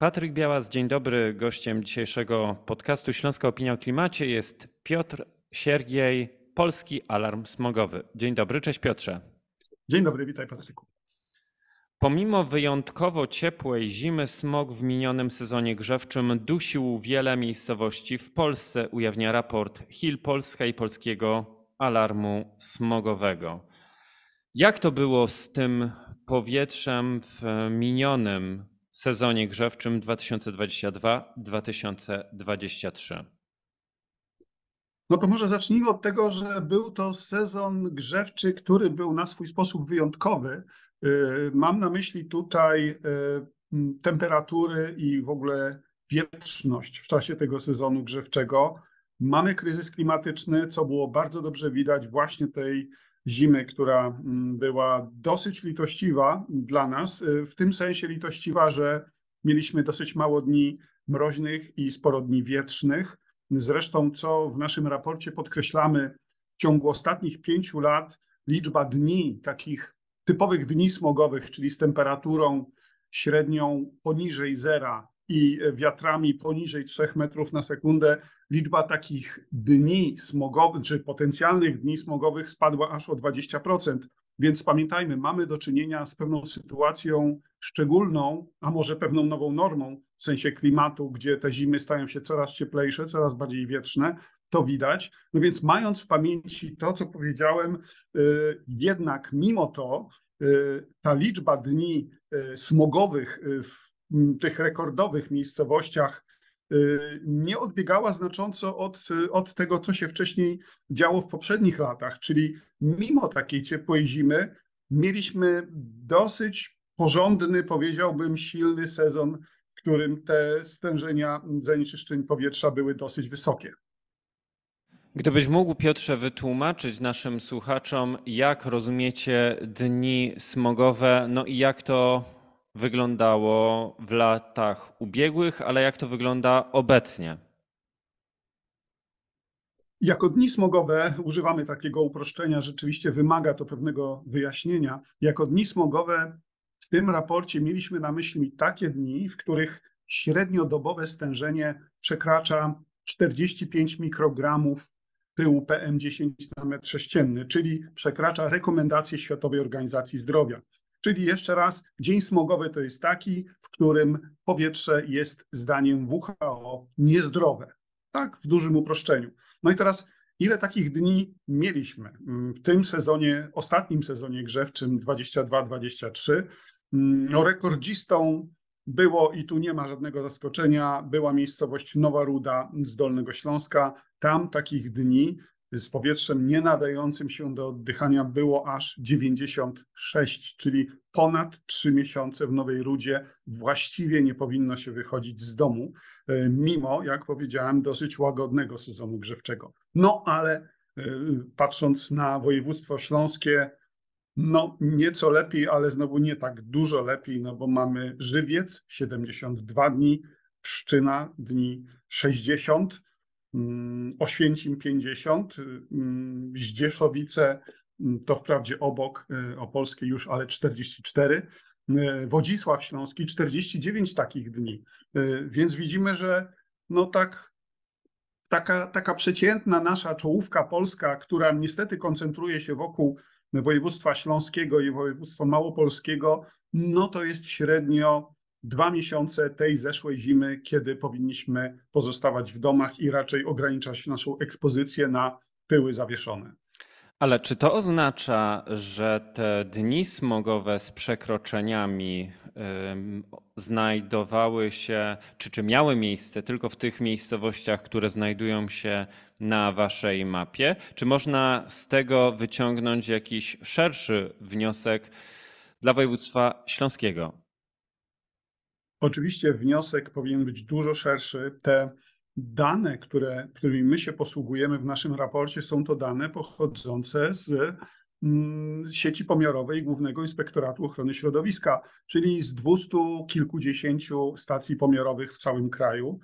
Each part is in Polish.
Patryk Białas, dzień dobry. Gościem dzisiejszego podcastu Śląska Opinia o Klimacie jest Piotr Siergiej, Polski Alarm Smogowy. Dzień dobry, cześć Piotrze. Dzień dobry, witaj Patryku. Pomimo wyjątkowo ciepłej zimy, smog w minionym sezonie grzewczym dusił wiele miejscowości w Polsce, ujawnia raport Hill Polska i Polskiego Alarmu Smogowego. Jak to było z tym powietrzem w minionym sezonie grzewczym 2022-2023? No to może zacznijmy od tego, że był to sezon grzewczy, który był na swój sposób wyjątkowy. Y, mam na myśli tutaj y, temperatury i w ogóle wietrzność w czasie tego sezonu grzewczego. Mamy kryzys klimatyczny, co było bardzo dobrze widać właśnie tej zimy, która była dosyć litościwa dla nas, y, w tym sensie litościwa, że mieliśmy dosyć mało dni mroźnych i sporo dni wietrznych. Zresztą, co w naszym raporcie podkreślamy, w ciągu ostatnich pięciu lat liczba dni, takich typowych dni smogowych, czyli z temperaturą średnią poniżej zera i wiatrami poniżej 3 metrów na sekundę, liczba takich dni smogowych, czy potencjalnych dni smogowych spadła aż o 20%. Więc pamiętajmy, mamy do czynienia z pewną sytuacją szczególną, a może pewną nową normą w sensie klimatu, gdzie te zimy stają się coraz cieplejsze, coraz bardziej wietrzne. To widać. No więc, mając w pamięci to, co powiedziałem, y, jednak mimo to y, ta liczba dni y, smogowych w tych rekordowych miejscowościach nie odbiegała znacząco od, od tego, co się wcześniej działo w poprzednich latach. Czyli mimo takiej ciepłej zimy mieliśmy dosyć porządny, powiedziałbym, silny sezon, w którym te stężenia zanieczyszczeń powietrza były dosyć wysokie. Gdybyś mógł, Piotrze, wytłumaczyć naszym słuchaczom, jak rozumiecie dni smogowe, no i jak to wyglądało w latach ubiegłych, ale jak to wygląda obecnie? Jako dni smogowe używamy takiego uproszczenia, rzeczywiście wymaga to pewnego wyjaśnienia. Jako dni smogowe w tym raporcie mieliśmy na myśli takie dni, w których średniodobowe stężenie przekracza 45 mikrogramów pyłu PM10 na metr sześcienny, czyli przekracza rekomendacje Światowej Organizacji Zdrowia. Czyli jeszcze raz, dzień smogowy to jest taki, w którym powietrze jest zdaniem WHO niezdrowe. Tak, w dużym uproszczeniu. No i teraz, ile takich dni mieliśmy w tym sezonie, ostatnim sezonie grzewczym 22-23? No, rekordzistą było, i tu nie ma żadnego zaskoczenia, była miejscowość Nowa Ruda z Dolnego Śląska. Tam takich dni z powietrzem nie nadającym się do oddychania było aż 96, czyli ponad 3 miesiące w Nowej Rudzie właściwie nie powinno się wychodzić z domu, e, mimo, jak powiedziałem, dosyć łagodnego sezonu grzewczego. No ale e, patrząc na województwo śląskie, no nieco lepiej, ale znowu nie tak dużo lepiej, no bo mamy Żywiec 72 dni, Pszczyna dni 60, Mm, Oświęcim 50, mm, Zdzieszowice mm, to wprawdzie obok y, Opolskie już, ale 44, y, Wodzisław Śląski 49 takich dni. Y, więc widzimy, że no tak taka, taka przeciętna nasza czołówka polska, która niestety koncentruje się wokół województwa śląskiego i województwa małopolskiego, no to jest średnio dwa miesiące tej zeszłej zimy, kiedy powinniśmy pozostawać w domach i raczej ograniczać naszą ekspozycję na pyły zawieszone. Ale czy to oznacza, że te dni smogowe z przekroczeniami znajdowały się, czy, czy miały miejsce tylko w tych miejscowościach, które znajdują się na waszej mapie? Czy można z tego wyciągnąć jakiś szerszy wniosek dla województwa śląskiego? Oczywiście wniosek powinien być dużo szerszy. Te dane, które, którymi my się posługujemy w naszym raporcie, są to dane pochodzące z mm, sieci pomiarowej Głównego Inspektoratu Ochrony Środowiska, czyli z dwustu kilkudziesięciu stacji pomiarowych w całym kraju.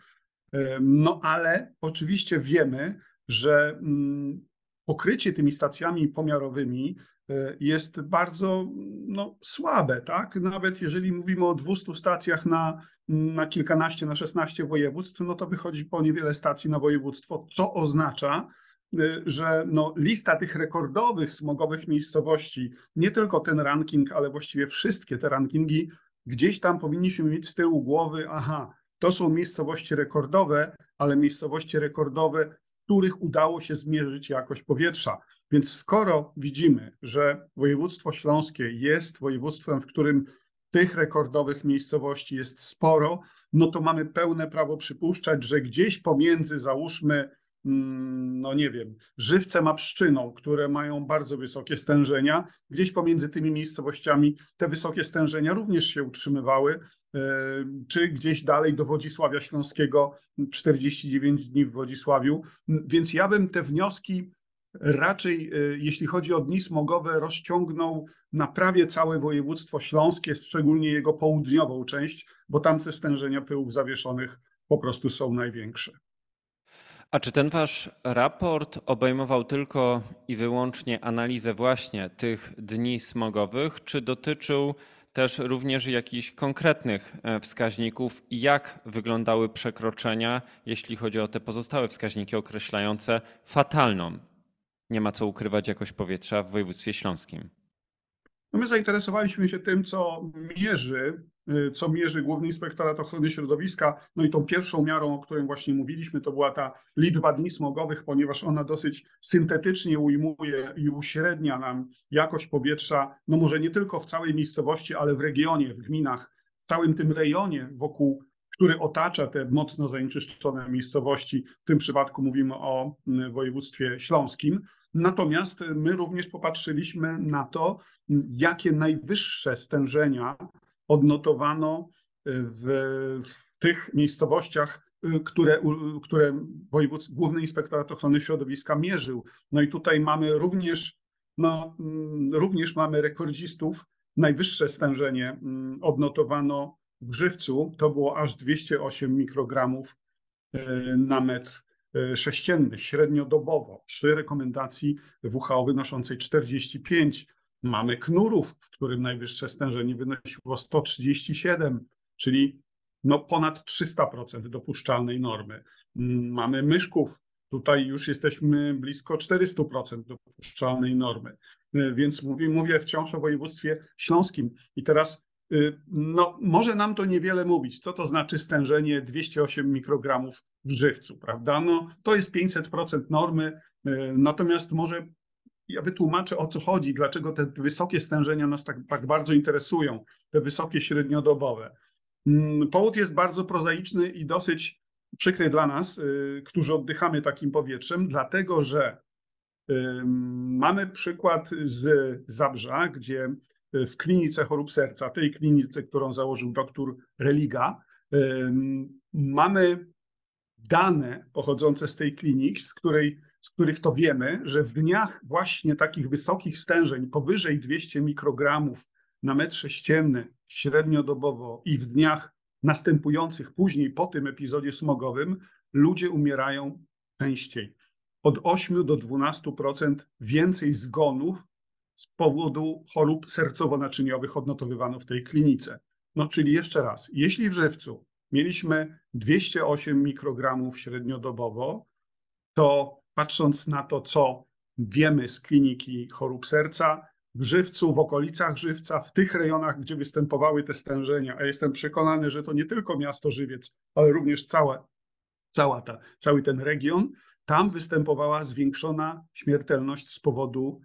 No ale oczywiście wiemy, że mm, pokrycie tymi stacjami pomiarowymi e, jest bardzo no, słabe, tak? Nawet jeżeli mówimy o 200 stacjach na, na kilkanaście, na 16 województw, no to wychodzi po niewiele stacji na województwo, co oznacza, y, że no, lista tych rekordowych smogowych miejscowości, nie tylko ten ranking, ale właściwie wszystkie te rankingi, gdzieś tam powinniśmy mieć z tyłu głowy, aha, to są miejscowości rekordowe, ale miejscowości rekordowe, w których udało się zmierzyć jakość powietrza. Więc skoro widzimy, że województwo śląskie jest województwem, w którym tych rekordowych miejscowości jest sporo, no to mamy pełne prawo przypuszczać, że gdzieś pomiędzy, załóżmy, no nie wiem, żywcem a pszczyną, które mają bardzo wysokie stężenia, gdzieś pomiędzy tymi miejscowościami te wysokie stężenia również się utrzymywały, e, czy gdzieś dalej do Wodzisławia Śląskiego 49 dni w Wodzisławiu. Więc ja bym te wnioski raczej, e, jeśli chodzi o dni smogowe, rozciągnął na prawie całe województwo śląskie, szczególnie jego południową część, bo tam te stężenia pyłów zawieszonych po prostu są największe. A czy ten wasz raport obejmował tylko i wyłącznie analizę właśnie tych dni smogowych, czy dotyczył też również jakichś konkretnych e, wskaźników, jak wyglądały przekroczenia, jeśli chodzi o te pozostałe wskaźniki określające fatalną nie ma co ukrywać jakość powietrza w województwie śląskim. No my zainteresowaliśmy się tym, co mierzy, y, co mierzy Główny Inspektorat Ochrony Środowiska. No i tą pierwszą miarą, o której właśnie mówiliśmy, to była ta liczba dni smogowych, ponieważ ona dosyć syntetycznie ujmuje i uśrednia nam jakość powietrza, no może nie tylko w całej miejscowości, ale w regionie, w gminach, w całym tym rejonie wokół który otacza te mocno zanieczyszczone miejscowości. W tym przypadku mówimy o mm, województwie śląskim. Natomiast my również popatrzyliśmy na to, jakie najwyższe stężenia odnotowano w, w tych miejscowościach, które, które województw, Główny Inspektorat Ochrony Środowiska mierzył. No i tutaj mamy również, no, mm, również mamy rekordzistów. Najwyższe stężenie mm, odnotowano w żywcu to było aż 208 mikrogramów e, na metr e, sześcienny, średniodobowo, przy rekomendacji WHO wynoszącej 45. Mamy knurów, w którym najwyższe stężenie wynosiło 137, czyli no ponad 300% dopuszczalnej normy. Mamy myszków, tutaj już jesteśmy blisko 400% dopuszczalnej normy. E, więc mówię, mówię wciąż o województwie śląskim. I teraz no, może nam to niewiele mówić. Co to znaczy stężenie 208 mikrogramów w żywcu, prawda? No, to jest 500% normy, y, natomiast może ja wytłumaczę o co chodzi, dlaczego te wysokie stężenia nas tak, tak bardzo interesują, te wysokie średniodobowe. Mm, powód jest bardzo prozaiczny i dosyć przykry dla nas, y, którzy oddychamy takim powietrzem, dlatego że mamy przykład z Zabrza, gdzie w klinice chorób serca, tej klinice, którą założył doktor Religa, mamy dane pochodzące z tej kliniki, z, z których to wiemy, że w dniach właśnie takich wysokich stężeń, powyżej 200 mikrogramów na metr sześcienny średniodobowo i w dniach następujących później po tym epizodzie smogowym, ludzie umierają częściej. Od 8 do 12% więcej zgonów z powodu chorób sercowo-naczyniowych odnotowywano w tej klinice. No, czyli jeszcze raz, jeśli w żywcu mieliśmy 208 mikrogramów średniodobowo, to patrząc na to, co wiemy z kliniki chorób serca, w żywcu, w okolicach żywca, w tych rejonach, gdzie występowały te stężenia, a jestem przekonany, że to nie tylko miasto Żywiec, ale również całe, cała ta, cały ten region, tam występowała zwiększona śmiertelność z powodu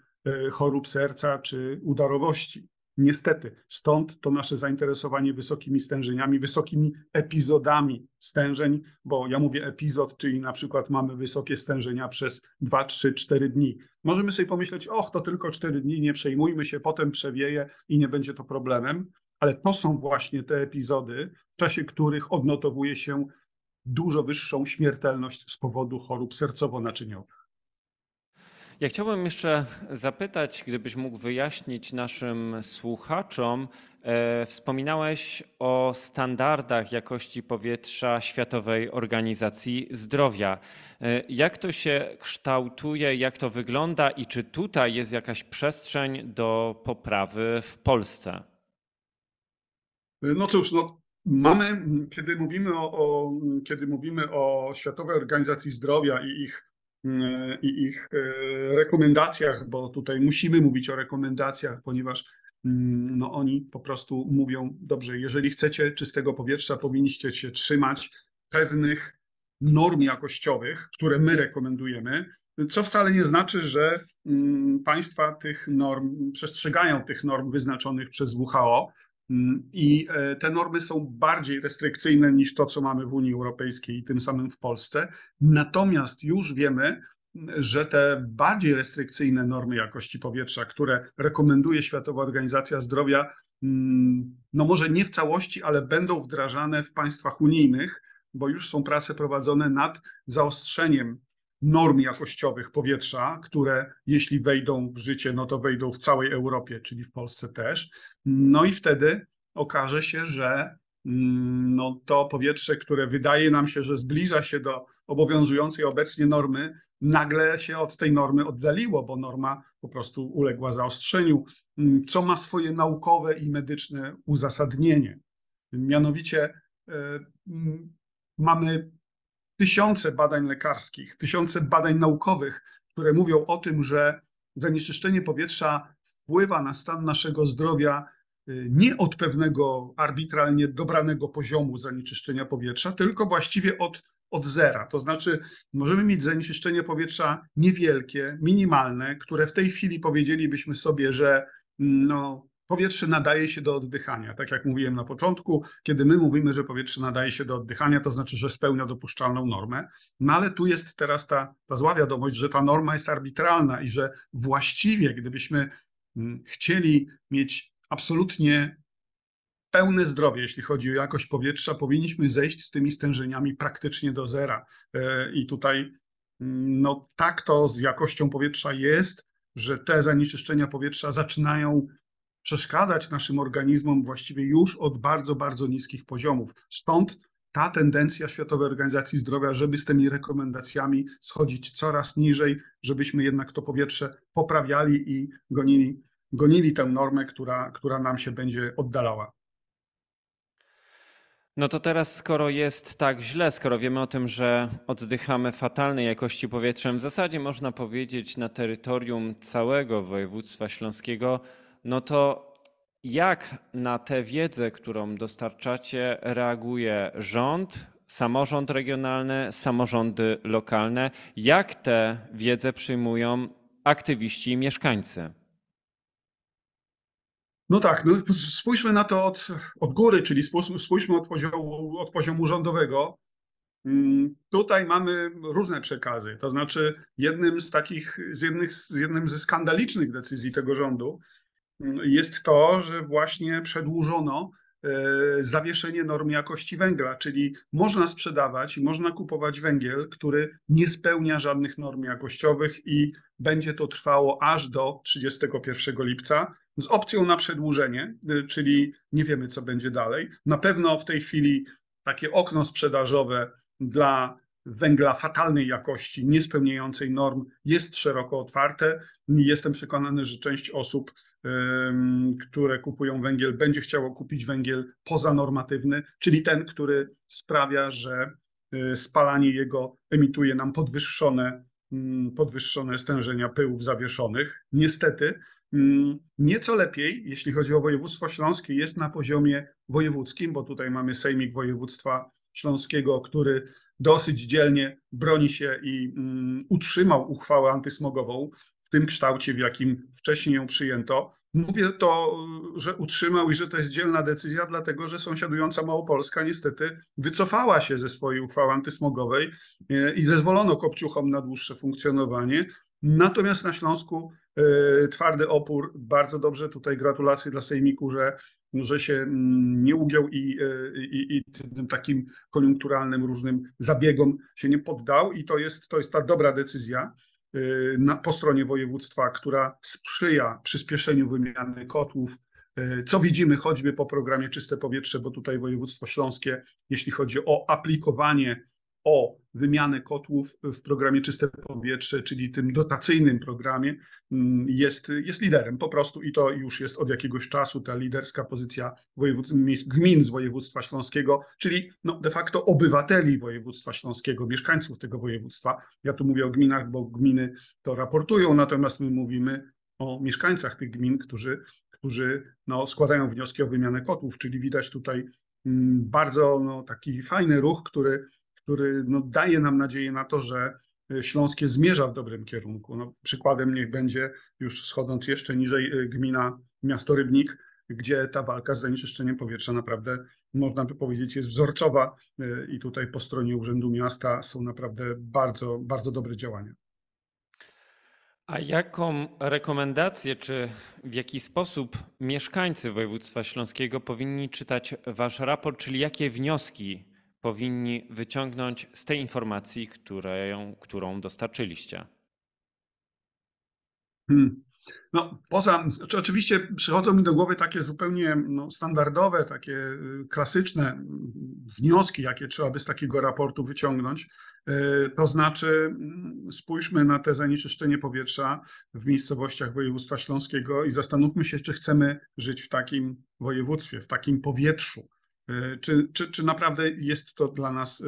chorób serca czy udarowości. Niestety, stąd to nasze zainteresowanie wysokimi stężeniami, wysokimi epizodami stężeń, bo ja mówię epizod, czyli na przykład mamy wysokie stężenia przez 2, 3, 4 dni. Możemy sobie pomyśleć, och, to tylko 4 dni, nie przejmujmy się, potem przewieje i nie będzie to problemem, ale to są właśnie te epizody, w czasie których odnotowuje się dużo wyższą śmiertelność z powodu chorób sercowo-naczyniowych. Ja chciałbym jeszcze zapytać, gdybyś mógł wyjaśnić naszym słuchaczom, e, wspominałeś o standardach jakości powietrza Światowej Organizacji Zdrowia. E, jak to się kształtuje, jak to wygląda i czy tutaj jest jakaś przestrzeń do poprawy w Polsce? No cóż, no, mamy, kiedy mówimy o, o, kiedy mówimy o Światowej Organizacji Zdrowia i ich i ich e, rekomendacjach, bo tutaj musimy mówić o rekomendacjach, ponieważ mm, no oni po prostu mówią, dobrze, jeżeli chcecie czystego powietrza, powinniście się trzymać pewnych norm jakościowych, które my rekomendujemy, co wcale nie znaczy, że mm, państwa tych norm przestrzegają tych norm wyznaczonych przez WHO. Mm, I e, te normy są bardziej restrykcyjne niż to, co mamy w Unii Europejskiej i tym samym w Polsce. Natomiast już wiemy, że te bardziej restrykcyjne normy jakości powietrza, które rekomenduje Światowa Organizacja Zdrowia, mm, no może nie w całości, ale będą wdrażane w państwach unijnych, bo już są prace prowadzone nad zaostrzeniem norm jakościowych powietrza, które jeśli wejdą w życie, no to wejdą w całej Europie, czyli w Polsce też. No i wtedy okaże się, że mm, no to powietrze, które wydaje nam się, że zbliża się do obowiązującej obecnie normy, nagle się od tej normy oddaliło, bo norma po prostu uległa zaostrzeniu, mm, co ma swoje naukowe i medyczne uzasadnienie. Mianowicie e, mm, mamy tysiące badań lekarskich, tysiące badań naukowych, które mówią o tym, że zanieczyszczenie powietrza wpływa na stan naszego zdrowia y, nie od pewnego arbitralnie dobranego poziomu zanieczyszczenia powietrza, tylko właściwie od, od zera. To znaczy, możemy mieć zanieczyszczenie powietrza niewielkie, minimalne, które w tej chwili powiedzielibyśmy sobie, że no, Powietrze nadaje się do oddychania. Tak jak mówiłem na początku, kiedy my mówimy, że powietrze nadaje się do oddychania, to znaczy, że spełnia dopuszczalną normę. No ale tu jest teraz ta, ta zła wiadomość, że ta norma jest arbitralna i że właściwie, gdybyśmy mm, chcieli mieć absolutnie pełne zdrowie, jeśli chodzi o jakość powietrza, powinniśmy zejść z tymi stężeniami praktycznie do zera. E, I tutaj, mm, no tak to z jakością powietrza jest, że te zanieczyszczenia powietrza zaczynają przeszkadzać naszym organizmom właściwie już od bardzo, bardzo niskich poziomów. Stąd ta tendencja Światowej Organizacji Zdrowia, żeby z tymi rekomendacjami schodzić coraz niżej, żebyśmy jednak to powietrze poprawiali i gonili, gonili tę normę, która, która nam się będzie oddalała. No to teraz, skoro jest tak źle, skoro wiemy o tym, że oddychamy fatalnej jakości powietrzem, w zasadzie można powiedzieć na terytorium całego województwa śląskiego, no to jak na tę wiedzę, którą dostarczacie, reaguje rząd, samorząd regionalny, samorządy lokalne? Jak tę wiedzę przyjmują aktywiści i mieszkańcy? No tak, no spójrzmy na to od, od góry, czyli spójrzmy od poziomu, od poziomu rządowego. Mm, tutaj mamy różne przekazy. To znaczy, jednym z takich, z, jednych, z jednym ze skandalicznych decyzji tego rządu jest to, że właśnie przedłużono e, zawieszenie norm jakości węgla, czyli można sprzedawać i można kupować węgiel, który nie spełnia żadnych norm jakościowych i będzie to trwało aż do 31 lipca z opcją na przedłużenie, e, czyli nie wiemy, co będzie dalej. Na pewno w tej chwili takie okno sprzedażowe dla węgla fatalnej jakości, niespełniającej norm, jest szeroko otwarte. Jestem przekonany, że część osób które kupują węgiel, będzie chciało kupić węgiel pozanormatywny, czyli ten, który sprawia, że y, spalanie jego emituje nam podwyższone, mm, podwyższone stężenia pyłów zawieszonych. Niestety, mm, nieco lepiej, jeśli chodzi o województwo śląskie, jest na poziomie wojewódzkim, bo tutaj mamy Sejmik Województwa Śląskiego, który dosyć dzielnie broni się i um, utrzymał uchwałę antysmogową w tym kształcie, w jakim wcześniej ją przyjęto. Mówię to, że utrzymał i że to jest dzielna decyzja, dlatego że sąsiadująca Małopolska niestety wycofała się ze swojej uchwały antysmogowej e, i zezwolono kopciuchom na dłuższe funkcjonowanie. Natomiast na Śląsku e, twardy opór, bardzo dobrze, tutaj gratulacje dla Sejmiku, że, że się mm, nie ugiął i, e, i, i tym takim koniunkturalnym różnym zabiegom się nie poddał i to jest, to jest ta dobra decyzja. y, na, po stronie województwa, która sprzyja przyspieszeniu wymiany kotłów. Co widzimy choćby po programie Czyste Powietrze, bo tutaj województwo śląskie, jeśli chodzi o aplikowanie o wymianę kotłów w programie Czyste Powietrze, czyli tym dotacyjnym programie, mm, jest, jest liderem po prostu i to już jest od jakiegoś czasu ta liderska pozycja gmin z województwa śląskiego, czyli no de facto obywateli województwa śląskiego, mieszkańców tego województwa. Ja tu mówię o gminach, bo gminy to raportują, natomiast my mówimy o mieszkańcach tych gmin, którzy, którzy no, składają wnioski o wymianę kotłów, czyli widać tutaj mm, bardzo no, taki fajny ruch, który który no, daje nam nadzieję na to, że y, Śląskie zmierza w dobrym kierunku. No, przykładem niech będzie, już schodząc jeszcze niżej, y, gmina miasto Rybnik, gdzie ta walka z zanieczyszczeniem powietrza naprawdę, można by powiedzieć, jest wzorcowa y, i tutaj po stronie Urzędu Miasta są naprawdę bardzo, bardzo dobre działania. A jaką rekomendację, czy w jaki sposób mieszkańcy województwa śląskiego powinni czytać wasz raport, czyli jakie wnioski powinni wyciągnąć z tej informacji, którą, którą dostarczyliście? Hmm. No, poza, znaczy oczywiście przychodzą mi do głowy takie zupełnie no, standardowe, takie y, klasyczne mm, wnioski, jakie trzeba by z takiego raportu wyciągnąć. Y, To znaczy, mm, spójrzmy na te zanieczyszczenie powietrza w miejscowościach województwa śląskiego i zastanówmy się, czy chcemy żyć w takim województwie, w takim powietrzu. Y, Czy, czy, czy naprawdę jest to dla nas y,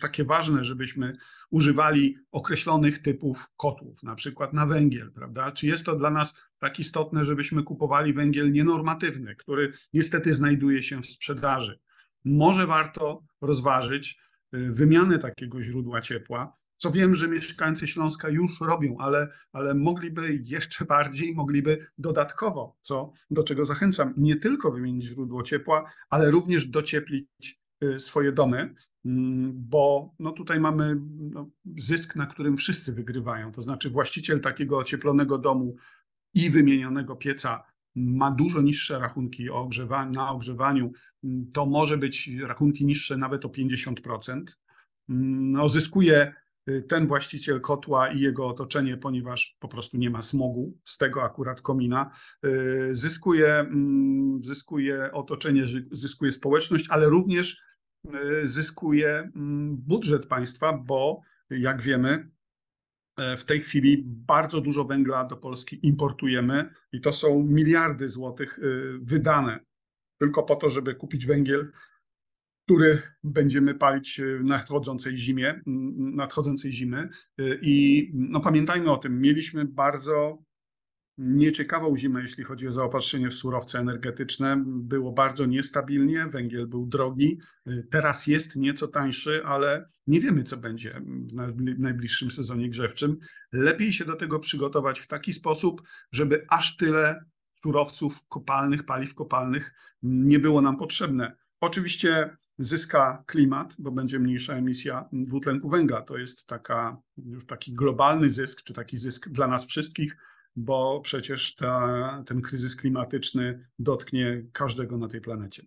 takie ważne, żebyśmy używali określonych typów kotłów, na przykład na węgiel, prawda? Czy jest to dla nas tak istotne, żebyśmy kupowali węgiel nienormatywny, który niestety znajduje się w sprzedaży? Może warto rozważyć y, wymianę takiego źródła ciepła, co wiem, że mieszkańcy Śląska już robią, ale, ale mogliby jeszcze bardziej, mogliby dodatkowo, co, do czego zachęcam, nie tylko wymienić źródło ciepła, ale również docieplić y, swoje domy, mm, bo no tutaj mamy no, zysk, na którym wszyscy wygrywają. To znaczy właściciel takiego ocieplonego domu i wymienionego pieca ma dużo niższe rachunki ogrzewa- na ogrzewaniu. Mm, To może być rachunki niższe nawet o 50%. Mm, No, zyskuje ten właściciel kotła i jego otoczenie, ponieważ po prostu nie ma smogu z tego akurat komina. Y, Zyskuje, mm, zyskuje otoczenie, zy- zyskuje społeczność, ale również y, zyskuje mm, budżet państwa, bo jak wiemy, e, w tej chwili bardzo dużo węgla do Polski importujemy i to są miliardy złotych y, wydane tylko po to, żeby kupić węgiel, który będziemy palić w nadchodzącej zimie, nadchodzącej zimy. Y, I no pamiętajmy o tym, mieliśmy bardzo nieciekawą zimę, jeśli chodzi o zaopatrzenie w surowce energetyczne. Było bardzo niestabilnie, węgiel był drogi. Y, Teraz jest nieco tańszy, ale nie wiemy, co będzie w najbli- najbliższym sezonie grzewczym. Lepiej się do tego przygotować w taki sposób, żeby aż tyle surowców kopalnych, paliw kopalnych nie było nam potrzebne. Oczywiście zyska klimat, bo będzie mniejsza emisja dwutlenku węgla. To jest taka, już taki globalny zysk, czy taki zysk dla nas wszystkich, bo przecież ta, ten kryzys klimatyczny dotknie każdego na tej planecie.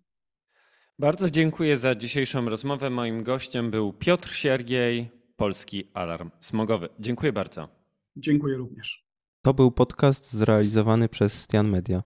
Bardzo dziękuję za dzisiejszą rozmowę. Moim gościem był Piotr Siergiej, Polski Alarm Smogowy. Dziękuję bardzo. Dziękuję również. To był podcast zrealizowany przez Stian Media.